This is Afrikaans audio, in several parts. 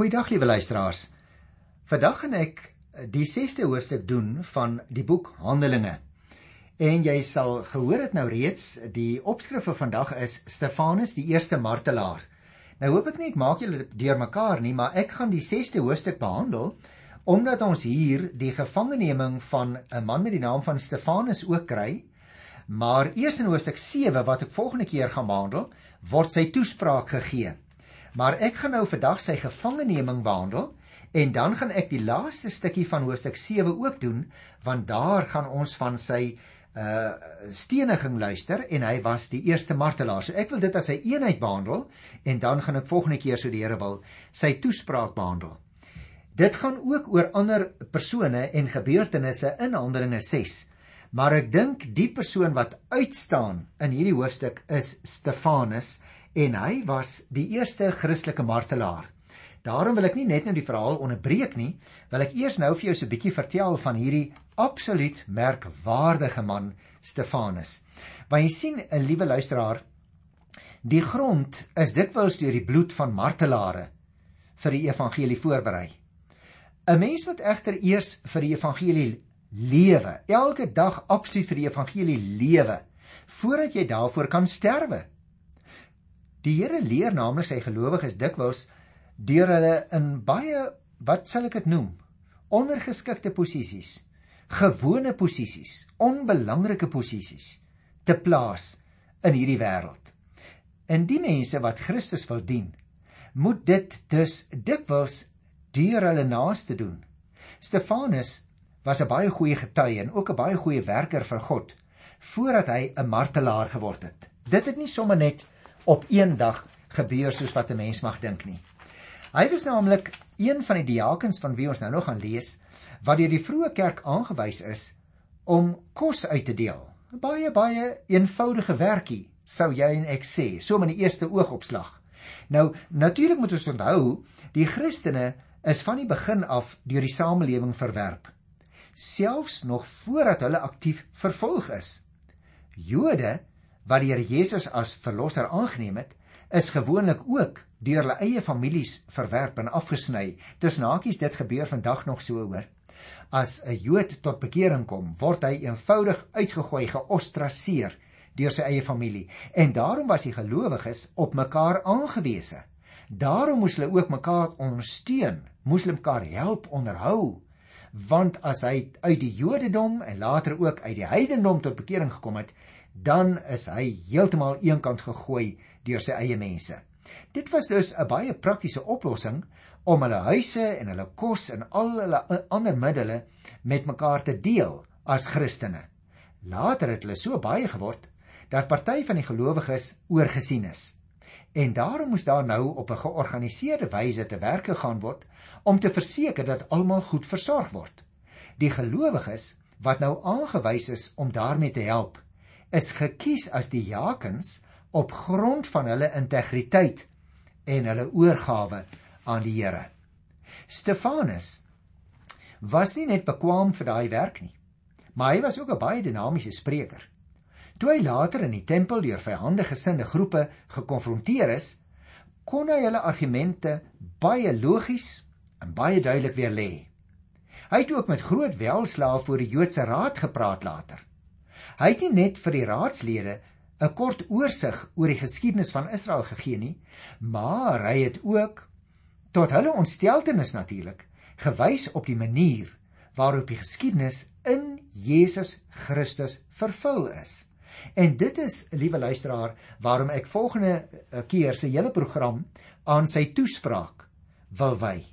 Goeiedag liewe luisteraars. Vandag gaan ek die 6ste hoofstuk doen van die boek Handelinge. En jy sal gehoor het nou reeds, die opskrif vir vandag is Stefanus die eerste martelaar. Nou hoop ek nie ek maak julle deurmekaar nie, maar ek gaan die 6ste hoofstuk behandel omdat ons hier die gevangeneming van 'n man met die naam van Stefanus ook kry. Maar eers in hoofstuk 7 wat ek volgende keer gaan behandel, word sy toespraak gegee. Maar ek gaan nou vandag sy gevangeneming behandel en dan gaan ek die laaste stukkie van hoofstuk 7 ook doen want daar gaan ons van sy uh steniging luister en hy was die eerste martelaar. So ek wil dit as 'n een eenheid behandel en dan gaan ek volgende keer so die Here wil sy toespraak behandel. Dit gaan ook oor ander persone en gebeurtenisse in Handelinge 6. Maar ek dink die persoon wat uitstaan in hierdie hoofstuk is Stefanus en hy was die eerste Christelike martelaar. Daarom wil ek nie net nou die verhaal onderbreek nie, wil ek eers nou vir jou so 'n bietjie vertel van hierdie absoluut merkwaardige man Stefanus. Want jy sien, 'n liewe luisteraar, die grond is dikwels deur die bloed van martelare vir die evangelie voorberei. 'n Mens moet egter eers vir die evangelie lewe, elke dag absoluut vir die evangelie lewe voordat jy daarvoor kan sterwe. Die Here leer naamlik sy gelowiges dikwels deur hulle in baie wat sal ek dit noem? ondergeskikte posisies, gewone posisies, onbelangrike posisies te plaas in hierdie wêreld. En die mense wat Christus wil dien, moet dit dus dikwels deur hulle naaste doen. Stefanus was 'n baie goeie getuie en ook 'n baie goeie werker vir God voordat hy 'n martelaar geword het. Dit het nie sommer net op een dag gebeur soos wat 'n mens mag dink nie. Hy was naamlik een van die diakens van wie ons nou nog gaan lees wat deur die vroeë kerk aangewys is om kos uit te deel. 'n Baie baie eenvoudige werkie, sou jy en ek sê, so met die eerste oogopslag. Nou natuurlik moet ons onthou, die Christene is van die begin af deur die samelewing verwerp, selfs nog voordat hulle aktief vervolg is. Jode wat die Here Jesus as verlosser aangeneem het, is gewoonlik ook deur hulle eie families verwerp en afgesny. Dis nakies dit gebeur vandag nog so hoor. As 'n Jood tot bekering kom, word hy eenvoudig uitgegooi, geostraseer deur sy eie familie. En daarom was die gelowiges op mekaar aangewese. Daarom moes hulle ook mekaar ondersteun, moes hulle mekaar help onderhou. Want as hy uit die Jodendom en later ook uit die heidendom tot bekering gekom het, dan is hy heeltemal eenkant gegooi deur sy eie mense. Dit was dus 'n baie praktiese oplossing om hulle huise en hulle kos en al hulle ander middele met mekaar te deel as Christene. Later het hulle so baie geword dat party van die gelowiges oorgesien is. En daarom moes daar nou op 'n georganiseerde wyse te werk gegaan word om te verseker dat almal goed versorg word. Die gelowiges wat nou aangewys is om daarmee te help, is gekies as die jakens op grond van hulle integriteit en hulle oorgawe aan die Here. Stefanus was nie net bekwaam vir daai werk nie, maar hy was ook 'n baie dinamiese spreker. Toe hy later in die tempel deur vyandige gesinde groepe gekonfronteer is, kon hy hulle argumente baie logies en baie duidelik weer lê. Hy het ook met groot welslaag voor die Joodse raad gepraat later. Hy het nie net vir die raadslede 'n kort oorsig oor die geskiedenis van Israel gegee nie, maar hy het ook tot hulle ontsteltenis natuurlik gewys op die manier waarop die geskiedenis in Jesus Christus vervul is. En dit is, liewe luisteraar, waarom ek volgende eh, keer se hele program aan sy toespraak wil wy.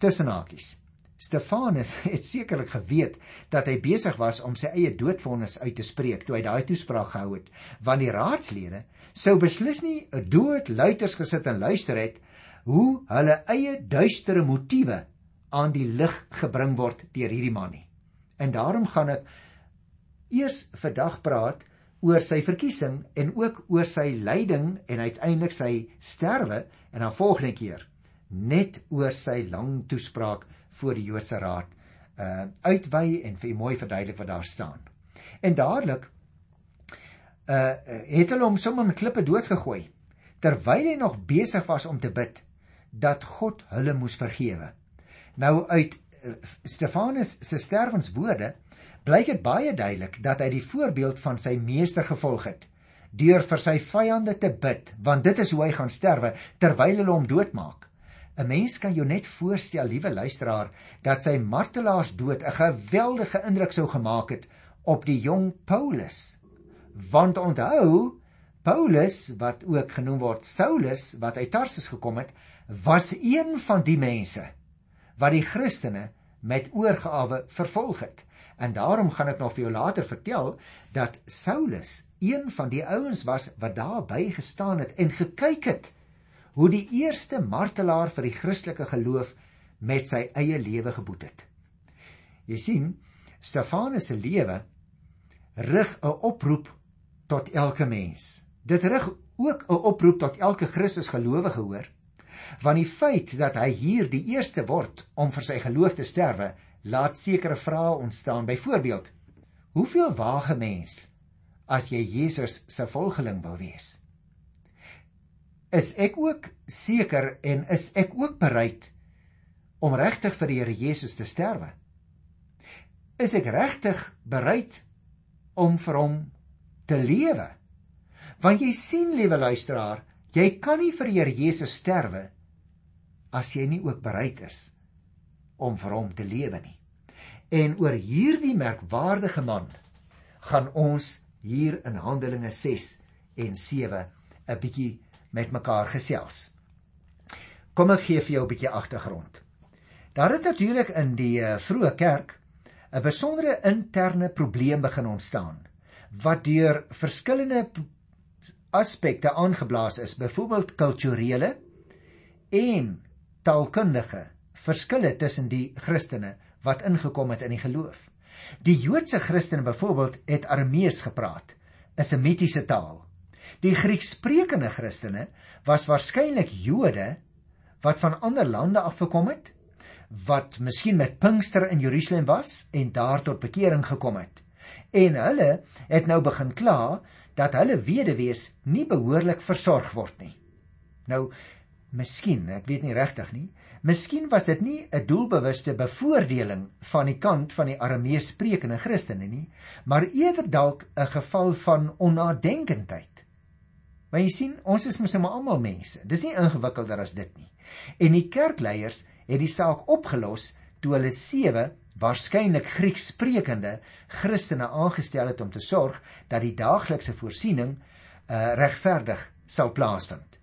Tussenakies. Stefanus het sekerlik geweet dat hy besig was om sy eie doodvonnis uit te spreek toe hy daai toespraak gehou het, want die raadslede sou beslis nie 'n dood luiters gesit en luister het hoe hulle eie duistere motiewe aan die lig gebring word deur hierdie man nie. En daarom gaan ek eers vandag praat oor sy verkiesing en ook oor sy lyding en uiteindelik sy sterwe en dan volgende keer net oor sy lang toespraak voor die Joodse raad uh uitwy en vir mooi verduidelik wat daar staan. En dadelik uh het hulle hom sommer met klippe doodgegooi terwyl hy nog besig was om te bid. dat God hulle moes vergewe. Nou uit eh, Stefanus se sterwenswoorde blyk dit baie duidelik dat hy die voorbeeld van sy meester gevolg het deur vir sy vyande te bid, want dit is hoe hy gaan sterwe terwyl hulle hom doodmaak. 'n Mens kan jou net voorstel, liewe luisteraar, dat sy martelaarsdood 'n geweldige indruk sou gemaak het op die jong Paulus. Want onthou, Paulus wat ook genoem word Saulus wat uit Tarsus gekom het, was een van die mense wat die Christene met oorgawe vervolg het. En daarom gaan ek nog vir jou later vertel dat Saulus een van die ouens was wat daar by gestaan het en gekyk het hoe die eerste martelaar vir die Christelike geloof met sy eie lewe geboet het. Jy sien, Stefanus se lewe rig 'n oproep tot elke mens. Dit rig ook 'n oproep tot elke Christus gelowige hoor, want die feit dat hy hier die eerste word om vir sy geloof te sterwe, laat sekere vrae ontstaan. Byvoorbeeld, hoeveel waag 'n mens as jy Jesus se volgeling wil wees? Is ek ook seker en is ek ook bereid om regtig vir die Here Jesus te sterwe? Is ek regtig bereid om vir hom te lewe? Want jy sien, liewe luisteraar, jy kan nie vir die Here Jesus sterwe as jy nie ook bereid is om vir hom te lewe nie. En oor hierdie merkwaardige man gaan ons hier in Handelinge 6 en 7 'n bietjie met mekaar gesels. Kom ek gee vir jou 'n bietjie agtergrond. Daar het natuurlik in die eh, vroeë kerk 'n besondere interne probleem begin ontstaan wat deur verskillende aspekte aangeblaas is, byvoorbeeld kulturele en taalkundige verskille tussen die Christene wat ingekom het in die geloof. Die Joodse Christene byvoorbeeld het Aramees gepraat, 'n Semitiese taal. Die Griekssprekende Christene was waarskynlik Jode wat van ander lande af gekom het, wat miskien met Pinkster in Jerusalem was en daar tot bekering gekom het. En hulle het nou begin kla dat hulle weduwees nie behoorlik versorg word nie. Nou, miskien, ek weet nie regtig nie, Miskien was dit nie 'n doelbewuste bevoordeling van die kant van die Aramees sprekende Christene nie, maar eerder dalk 'n geval van onnadenkendheid. Maar jy sien, ons is mos nou maar almal mense. Dis nie ingewikkelder as dit nie. En die kerkleiers het die saak opgelos toe hulle sewe waarskynlik Grieks sprekende Christene aangestel het om te sorg dat die daaglikse voorsiening uh, regverdig sal plaasvind.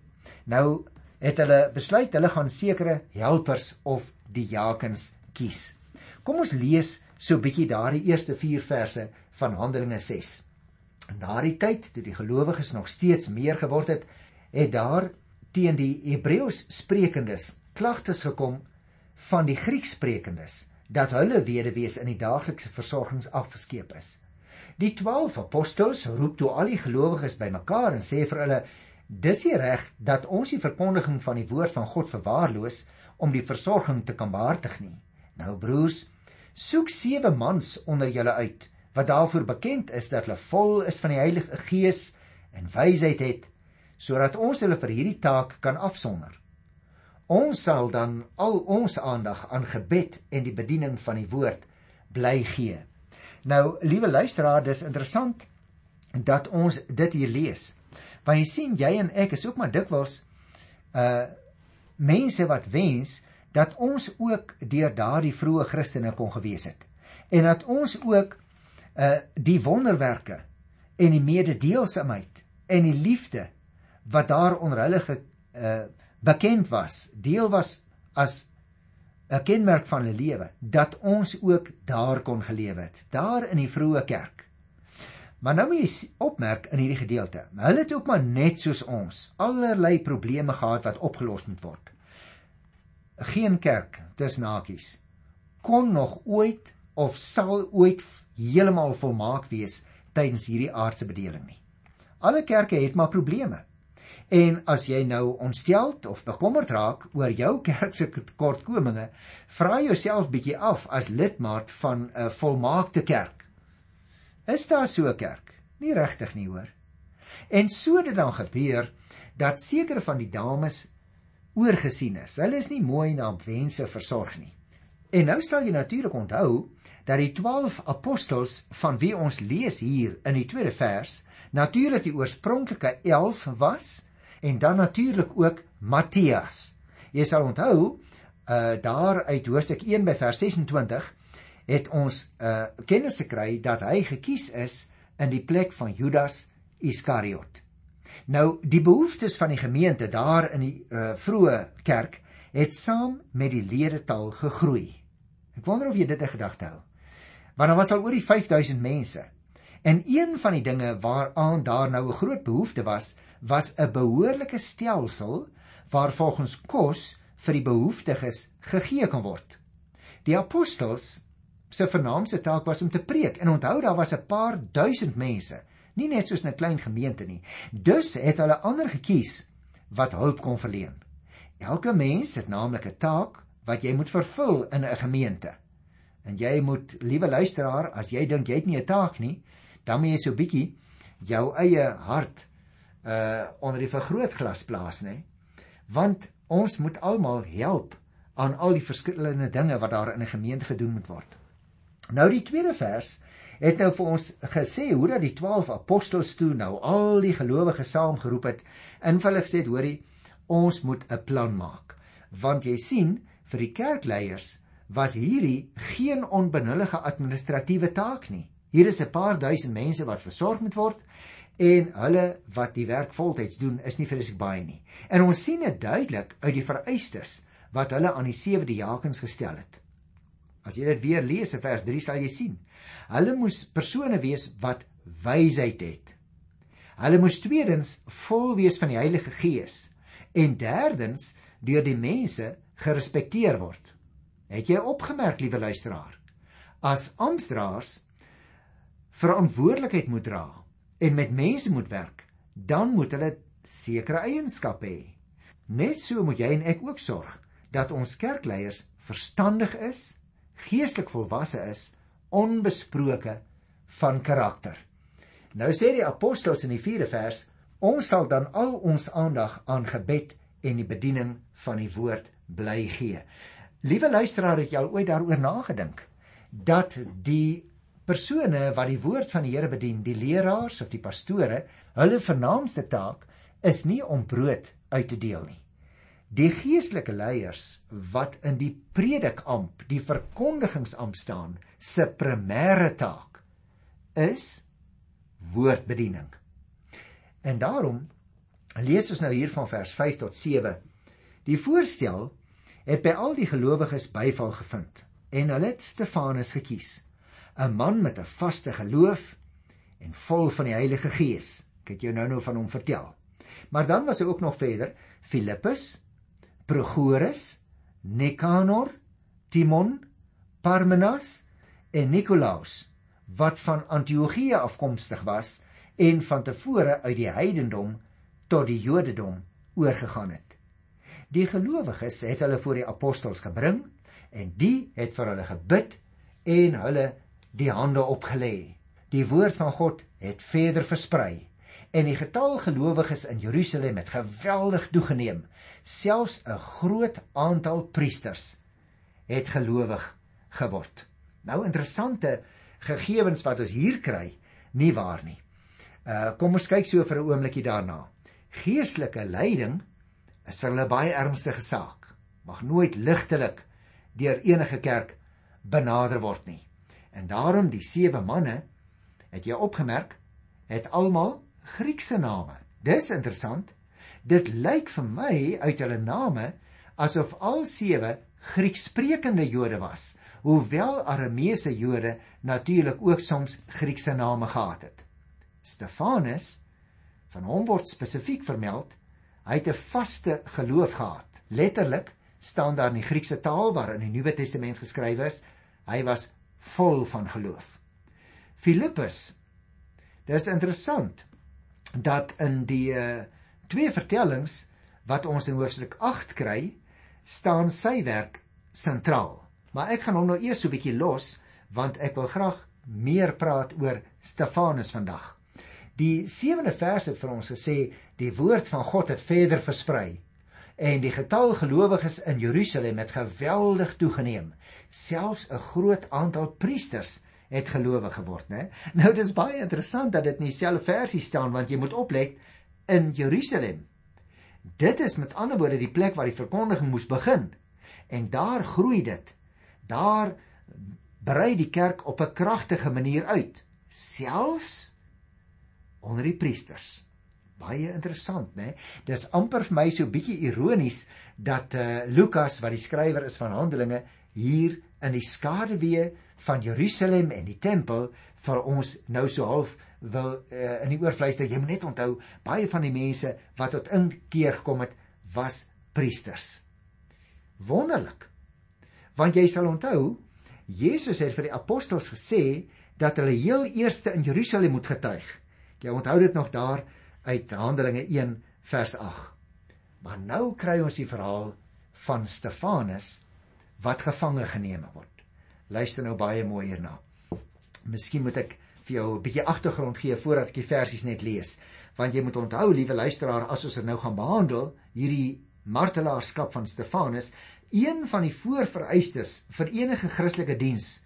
Nou het hulle besluit hulle gaan sekere helpers of diakens kies. Kom ons lees so 'n bietjie daardie eerste 4 verse van Handelinge 6. In daardie tyd toe die gelowiges nog steeds meer geword het, het daar teen die Hebreëus sprekendes klagtes gekom van die Grieks sprekendes dat hulle weduwees in die daaglikse versorgings afgeskeep is. Die 12 apostels roep toe al die gelowiges bymekaar en sê vir hulle Dis nie reg dat ons die verkondiging van die woord van God verwaarloos om die versorging te kan behartig nie. Nou broers, soek sewe mans onder julle uit wat daarvoor bekend is dat hulle vol is van die Heilige Gees en wysheid het sodat ons hulle vir hierdie taak kan afsonder. Ons sal dan al ons aandag aan gebed en die bediening van die woord bly gee. Nou, liewe luisteraar, dis interessant dat ons dit hier lees. Want jy sien jy en ek is ook maar dikwels uh mense wat wens dat ons ook deur daardie vroeë Christene kon gewees het. En dat ons ook uh die wonderwerke en die mededeelsomheid en die liefde wat daar onder hulle ge, uh bekend was, deel was as 'n kenmerk van hulle lewe, dat ons ook daar kon gelewe het, daar in die vroeë kerk. Maar nou moet jy opmerk in hierdie gedeelte. Hulle het ook maar net soos ons allerlei probleme gehad wat opgelos moet word. Geen kerk, dis nakies, kon nog ooit of sal ooit heeltemal volmaak wees tydens hierdie aardse bedeling nie. Alle kerke het maar probleme. En as jy nou ontsteld of bekommerd raak oor jou kerk se tekortkominge, vra jouself bietjie af as lidmaat van 'n volmaakte kerk Is daar so 'n kerk? Nie regtig nie, hoor. En so dit dan gebeur dat sekere van die dames oorgesien is. Hulle is nie mooi na wense versorg nie. En nou sal jy natuurlik onthou dat die 12 apostels van wie ons lees hier in die tweede vers natuurlik die oorspronklike 11 was en dan natuurlik ook Matthias. Jy sal onthou uh daar uit Hoofstuk 1 by vers 26 het ons uh kennis gekry dat hy gekies is in die plek van Judas Iskariot. Nou die behoeftes van die gemeente daar in die uh, vroeë kerk het saam met die ledetal gegroei. Ek wonder of jy dit in gedagte hou. Want daar was al oor die 5000 mense. En een van die dinge waaraan daar nou 'n groot behoefte was, was 'n behoorlike stelsel waar volgens kos vir die behoeftiges gegee kan word. Die apostels se vernaamste taak was om te preek en onthou daar was 'n paar duisend mense, nie net soos 'n klein gemeente nie. Dus het hulle ander gekies wat hulp kon verleen. Elke mens het naamlik 'n taak wat jy moet vervul in 'n gemeente. En jy moet, liewe luisteraar, as jy dink jy het nie 'n taak nie, dan moet jy so bietjie jou eie hart uh onder die vergrootglas plaas, nê? Want ons moet almal help aan al die verskillende dinge wat daar in 'n gemeente gedoen moet word. Nou die tweede vers het nou vir ons gesê hoe dat die 12 apostels toe nou al die gelowiges saamgeroep het en hulle gesê het hoorie ons moet 'n plan maak want jy sien vir die kerkleiers was hierdie geen onbenullige administratiewe taak nie Hier is 'n paar duisend mense wat versorg moet word en hulle wat die werk voltyds doen is nie vreeslik baie nie. En ons sien dit duidelik uit die vereistes wat hulle aan die sewe diakens gestel het. As jy dit weer lees in vers 3 sal jy sien. Hulle moes persone wees wat wysheid het. Hulle moes tweedens vol wees van die Heilige Gees en derdens deur die mense gerespekteer word. Het jy opgemerk, liewe luisteraar? As amptdraers verantwoordelikheid moet dra en met mense moet werk, dan moet hulle sekere eienskappe hê. Net so moet jy en ek ook sorg dat ons kerkleiers verstandig is, geestelik volwasse is, onbesproke van karakter. Nou sê die apostels in die 4de vers, ons sal dan al ons aandag aan gebed en die bediening van die woord bly gee. Liewe luisteraar, het jy al ooit daaroor nagedink dat die persone wat die woord van die Here bedien, die leraars of die pastore, hulle vernaamste taak is nie om brood uit te deel nie. Die geestelike leiers wat in die predikamp, die verkondigingsamp staan, se primêre taak is woordbediening. En daarom lees ons nou hier van vers 5 tot 7. Die voorstel het by al die gelowiges byval gevind en hulle het Stefanus gekies 'n man met 'n vaste geloof en vol van die Heilige Gees. Ek het jou nou-nou van hom vertel. Maar dan was hy ook nog verder Filippus, Prochorus, Nikanor, Timon, Parmenas en Nikolaus wat van Antiochië afkomstig was en van tevore uit die heidendom tot die Jodendom oorgegaan het. Die gelowiges het hulle voor die apostels gebring en die het vir hulle gebid en hulle die hande opgelê. Die woord van God het verder versprei en die getal gelowiges in Jerusalem het geweldig toegeneem. Selfs 'n groot aantal priesters het gelowig geword. Nou interessante gegevens wat ons hier kry, nie waar nie. Uh kom ons kyk so vir 'n oombliekie daarna. Geestelike leiding is vir hulle baie ernstige saak. Mag nooit ligtelik deur enige kerk benader word nie. En daarom die sewe manne, het jy opgemerk, het almal Griekse name. Dis interessant. Dit lyk vir my uit hulle name asof al sewe Griekssprekende Jode was, hoewel Arameese Jode natuurlik ook soms Griekse name gehad het. Stefanus van hom word spesifiek vermeld, hy het 'n vaste geloof gehad. Letterlik staan daar in die Griekse taal waarin die Nuwe Testament geskryf is, hy was vol van geloof. Filippus. Dis interessant dat in die uh, twee vertellings wat ons in hoofstuk 8 kry, staan sy werk sentraal. Maar ek gaan hom nou eers so 'n bietjie los want ek wil graag meer praat oor Stefanus vandag. Die 7de vers het vir ons gesê die woord van God het verder versprei en die getal gelowiges in Jerusalem het geweldig toegeneem. Selfs 'n groot aantal priesters het gelowig geword, né? Nou dis baie interessant dat dit in dieselfde versie staan want jy moet oplet in Jerusalem. Dit is met ander woorde die plek waar die verkondiging moes begin. En daar groei dit. Daar brei die kerk op 'n kragtige manier uit, selfs onder die priesters. Baie interessant, né? Dis amper vir my so bietjie ironies dat eh uh, Lukas wat die skrywer is van Handelinge hier in die skaduwee van Jerusalem en die tempel vir ons nou so half wil uh, in die oorvleis dat jy moet net onthou baie van die mense wat tot inkeer gekom het was priesters. Wonderlik. Want jy sal onthou Jesus het vir die apostels gesê dat hulle heel eerste in Jerusalem moet getuig. Jy onthou dit nog daar uit Handelinge 1 vers 8. Maar nou kry ons die verhaal van Stefanus wat gevange geneem word. Luister nou baie mooi hierna. Miskien moet ek vir jou 'n bietjie agtergrond gee voordat ek die versies net lees, want jy moet onthou, liewe luisteraar, as ons dit nou gaan behandel, hierdie martelaarskap van Stefanus, Een van die voorvereistes vir enige Christelike diens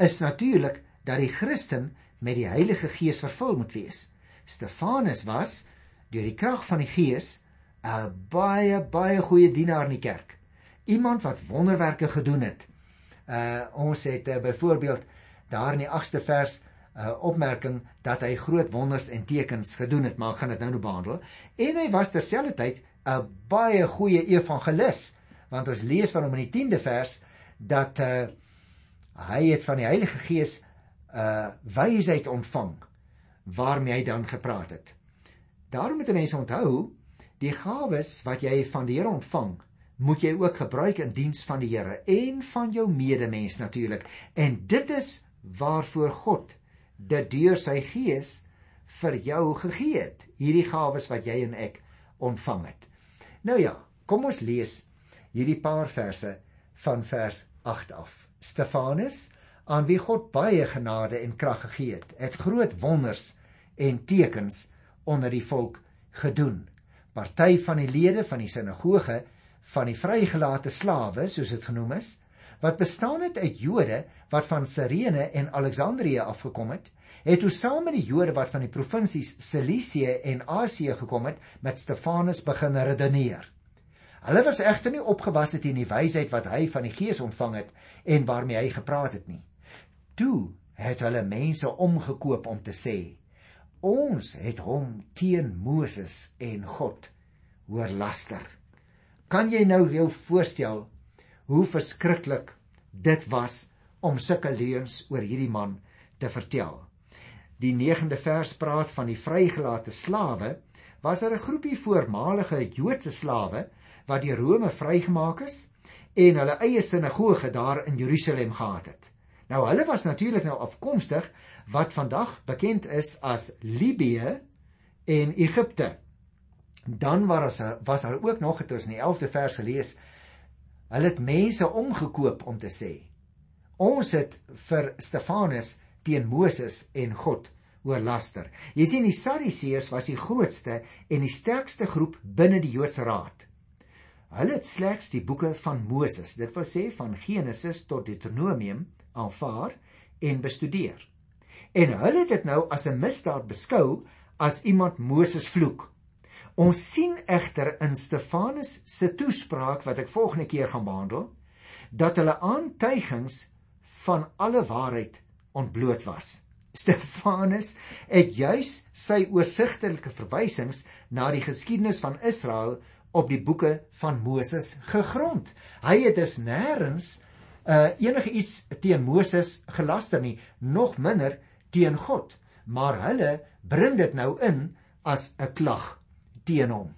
is natuurlik dat die Christen met die Heilige Gees vervul moet wees. Stefanus was deur die krag van die Gees 'n baie baie goeie dienaar in die kerk. Iemand wat wonderwerke gedoen het. Uh ons het uh, byvoorbeeld daar in die 8ste vers 'n uh, opmerking dat hy groot wonders en tekens gedoen het, maar ek gaan dit nou nou behandel. En hy was terselfdertyd 'n baie goeie evangelis want ons lees van hom in die 10de vers dat uh, hy het van die Heilige Gees uh, wysheid ontvang waarmee hy dan gepraat het. Daarom moet mense onthou, die gawes wat jy van die Here ontvang, moet jy ook gebruik in diens van die Here en van jou medemens natuurlik. En dit is waarvoor God dit deur sy Gees vir jou gegee het, hierdie gawes wat jy en ek ontvang het. Nou ja, kom ons lees hierdie paar verse van vers 8 af. Stefanus, aan wie God baie genade en krag gegee het, het groot wonders en tekens onder die volk gedoen. Party van die lede van die sinagoge van die vrygelate slawe, soos dit genoem is, wat bestaan het uit Jode wat van Sirene en Alexandrië afgekom het, het toe saam met die Jode wat van die provinsies Cilicië en Asië gekom het, met Stefanus begin redeneer. Hulle was egter nie opgewasse teen die wysheid wat hy van die Gees ontvang het en waarmee hy gepraat het nie. Toe het hulle mense omgekoop om te sê: "Ons het hom teen Moses en God hoor laster." Kan jy nou jou voorstel hoe verskriklik dit was om sulke leuns oor hierdie man te vertel? Die 9de vers praat van die vrygelate slawe. Was daar 'n groepie voormalige Joodse slawe wat deur Rome vrygemaak is en hulle eie sinagoge daar in Jerusalem gehad het. Nou hulle was natuurlik nou afkomstig wat vandag bekend is as Libië en Egipte. Dan was daar was daar ook nog het ons in die 11de vers gelees hulle het mense omgekoop om te sê ons het vir Stefanus teen Moses en God oorlaster. Jy sien die Sadduseërs was die grootste en die sterkste groep binne die Joodse Raad. Hulle het slegs die boeke van Moses, dit wil sê van Genesis tot Deuteronomium, aanvaar en bestudeer. En hulle het dit nou as 'n misdaad beskou as iemand Moses vloek. Ons sien egter in Stefanus se toespraak wat ek volgende keer gaan behandel, dat hulle aantuigings van alle waarheid ontbloot was. Stefanus het juis sy oorsigtelike verwysings na die geskiedenis van Israel op die boeke van Moses gegrond. Hy het dus nêrens uh enige iets teen Moses gelaster nie, nog minder teen God, maar hulle bring dit nou in as 'n klag teen hom.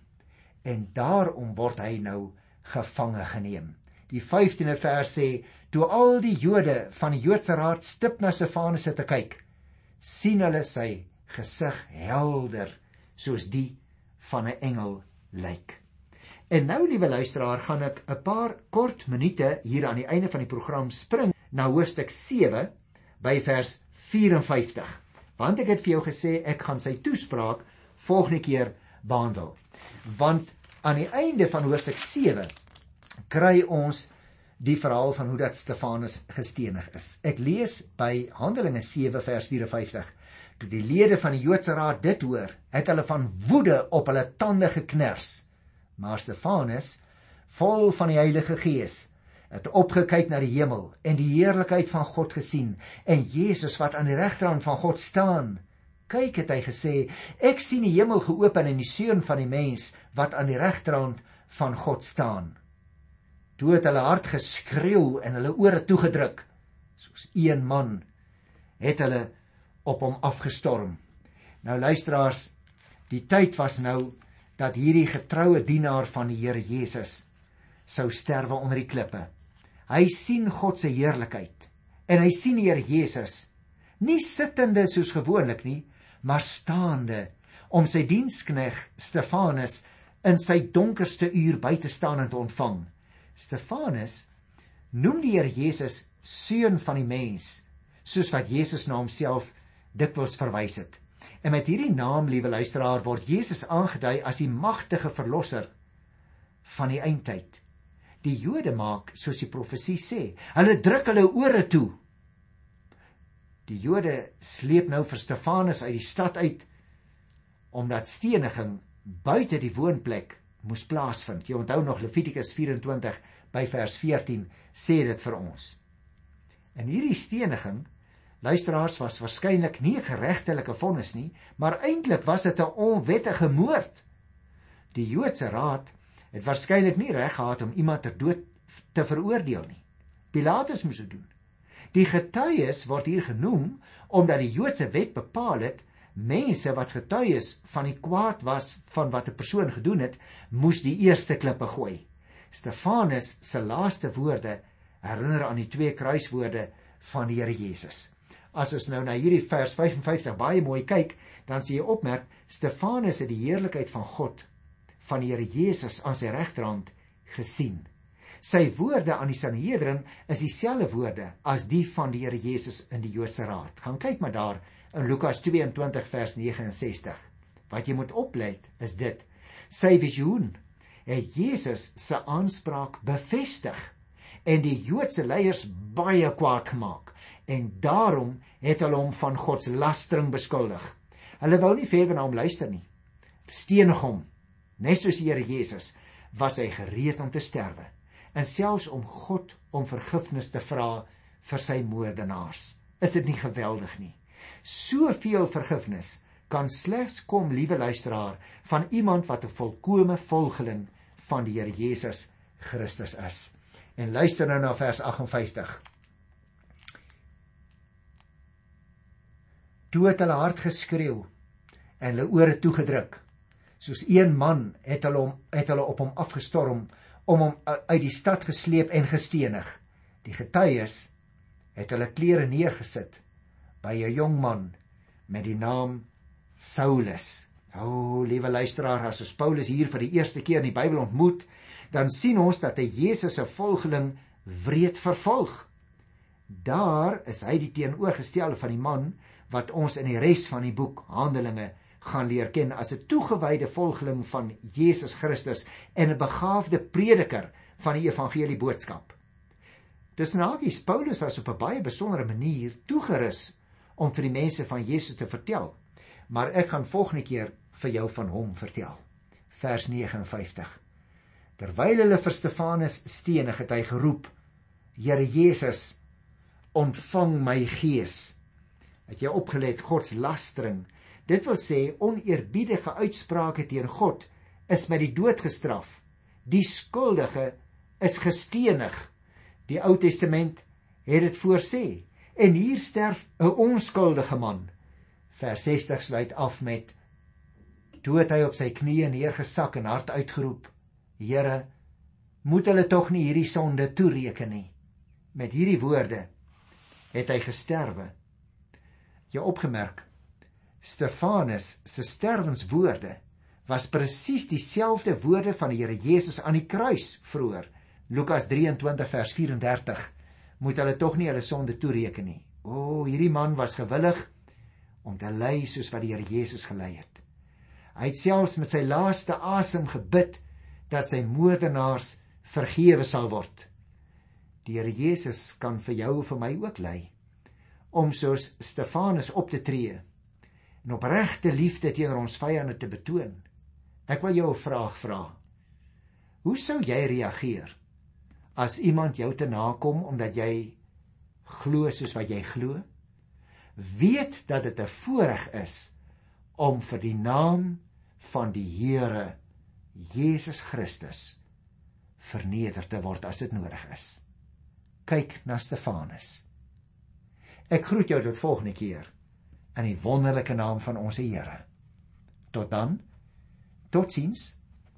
En daarom word hy nou gevange geneem. Die 15de vers sê: "Toe al die Jode van die Joodse raad stip na Stefanus te kyk, sien hulle sy gesig helder soos die van 'n engel lyk." En nou liewe luisteraar, gaan ek 'n paar kort minute hier aan die einde van die program spring na hoofstuk 7 by vers 54. Want ek het vir jou gesê ek gaan sy toespraak volgende keer behandel. Want aan die einde van hoofstuk 7 kry ons die verhaal van hoe dat Stefanus gestenig is. Ek lees by Handelinge 7 vers 54. Toe die lede van die Joodse raad dit hoor, het hulle van woede op hulle tande geknars. Maar Stefanus, vol van die Heilige Gees, het opgekyk na die hemel en die heerlikheid van God gesien en Jesus wat aan die regterhand van God staan. Kyk het hy gesê, ek sien die hemel geopen en die seun van die mens wat aan die regterhand van God staan. Toe het hulle hard geskreeu en hulle ore toegedruk. Soos een man het hulle op hom afgestorm. Nou luisteraars, die tyd was nou dat hierdie getroue dienaar van die Here Jesus sou sterwe onder die klippe. Hy sien God se heerlikheid en hy sien die Here Jesus nie sittende soos gewoonlik nie, maar staande om sy dienskneg Stefanus in sy donkerste uur by te staan en te ontvang. Stefanus noem die Here Jesus seun van die mens, soos wat Jesus na homself dikwels verwys het. En met hierdie naam, liewe luisteraar, word Jesus aangedui as die magtige verlosser van die eindtyd. Die Jode maak soos die profesie sê, hulle druk hulle ore toe. Die Jode sleep nou vir Stefanus uit die stad uit omdat steniging buite die woonplek moes plaasvind. Jy onthou nog Levitikus 24 by vers 14 sê dit vir ons. En hierdie steniging luisteraars was waarskynlik nie 'n geregtelike vonnis nie, maar eintlik was dit 'n onwettige moord. Die Joodse raad het waarskynlik nie reg gehad om iemand ter dood te veroordeel nie. Pilatus moes dit doen. Die getuies word hier genoem omdat die Joodse wet bepaal het mense wat getuies van die kwaad was van wat 'n persoon gedoen het, moes die eerste klippe gooi. Stefanus se laaste woorde herinner aan die twee kruiswoorde van die Here Jesus. As ons nou na hierdie vers 55 baie mooi kyk, dan sien jy opmerk Stefanus het die heerlikheid van God van die Here Jesus aan sy regterhand gesien. Sy woorde aan die Sanhedrin is dieselfde woorde as die van die Here Jesus in die Joodse Raad. Gaan kyk maar daar in Lukas 22 vers 69. Wat jy moet oplet is dit: sy visioen het Jesus se aanspraak bevestig en die Joodse leiers baie kwaad gemaak en daarom het hulle hom van God se lastering beskuldig. Hulle wou nie verder na hom luister nie. Stenig hom. Net soos die Here Jesus was hy gereed om te sterwe en selfs om God om vergifnis te vra vir sy moordenaars. Is dit nie geweldig nie? Soveel vergifnis kan slegs kom, liewe luisteraar, van iemand wat 'n volkomme volgeling van die Here Jesus Christus is. En luister nou na vers 58. Toe het hulle hard geskreeu en hulle ore toegedruk. Soos een man het hulle hom het hulle op hom afgestorm om hom uit die stad gesleep en gestenig. Die getuies het hulle klere neergesit by 'n jong man met die naam Saulus. O, oh, liewe luisteraar, as ons Paulus hier vir die eerste keer in die Bybel ontmoet, dan sien ons dat hy Jesus se volgeling wreed vervolg. Daar is hy die teenoorgestelde van die man wat ons in die res van die boek Handelinge gaan leer ken as 'n toegewyde volgeling van Jesus Christus en 'n begaafde prediker van die evangelie boodskap. Dis nagies Paulus was op 'n baie besondere manier toegerus om vir die mense van Jesus te vertel. Maar ek gaan volgende keer vir jou van hom vertel. Vers 59. Terwyl hulle vir Stefanus stenig het hy geroep: Here Jesus, ontvang my gees. Het jy opgelet God se lastering? Dit wil sê oneerbiedige uitsprake teen God is met die dood gestraf. Die skuldige is gestenig. Die Ou Testament het dit voorsê. En hier sterf 'n onskuldige man. Vers 60 sluit af met het hy op sy knieë neergesak en hard uitgeroep: Here, moet hulle tog nie hierdie sonde toereken nie. Met hierdie woorde het hy gesterwe. Jy opgemerk Stefanus se sterwenswoorde was presies dieselfde woorde van die Here Jesus aan die kruis vroeër. Lukas 23 vers moet hulle tog nie hulle sonde toereken nie. O, hierdie man was gewillig om te ly soos wat die Here Jesus gelei het. Hy het selfs met sy laaste asem gebid dat sy moordenaars vergewe sal word. Die Here Jesus kan vir jou en vir my ook lei om soos Stefanus op te tree en opregte liefde teenoor ons vyande te betoon. Ek wil jou 'n vraag vra. Hoe sou jy reageer as iemand jou te nakom omdat jy glo soos wat jy glo? Weet dat dit 'n voorreg is om vir die naam van die Here Jesus Christus verneder te word as dit nodig is. Kyk na Stefanus. Ek groet jou tot volgende keer in die wonderlike naam van ons Here. Tot dan. Totsiens.